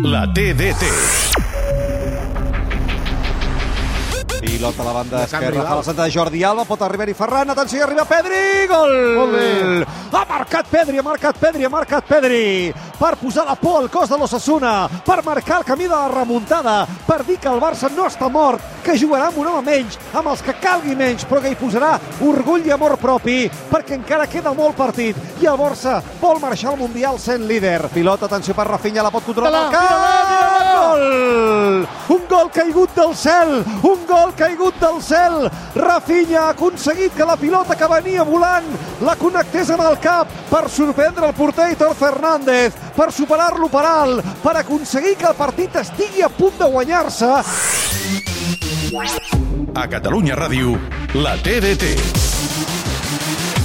La TDT. Pilota a la banda esquerra, fa la centra de Jordi Alba, pot arribar i Ferran, atenció, i arriba Pedri, gol! Ha marcat Pedri, ha marcat Pedri, ha marcat Pedri, per posar la por al cos de l'Ossassuna, per marcar el camí de la remuntada, per dir que el Barça no està mort, que jugarà amb un home menys, amb els que calgui menys, però que hi posarà orgull i amor propi, perquè encara queda molt partit, i el Barça vol marxar al Mundial sent líder. Pilota, atenció per Rafinha, la pot controlar camp! Gol! Un gol caigut del cel! Un gol caigut del cel! Rafinha ha aconseguit que la pilota que venia volant la connectés amb el cap per sorprendre el porter Hitor Fernández, per superar-lo per alt, per aconseguir que el partit estigui a punt de guanyar-se. A Catalunya Ràdio, la TDT.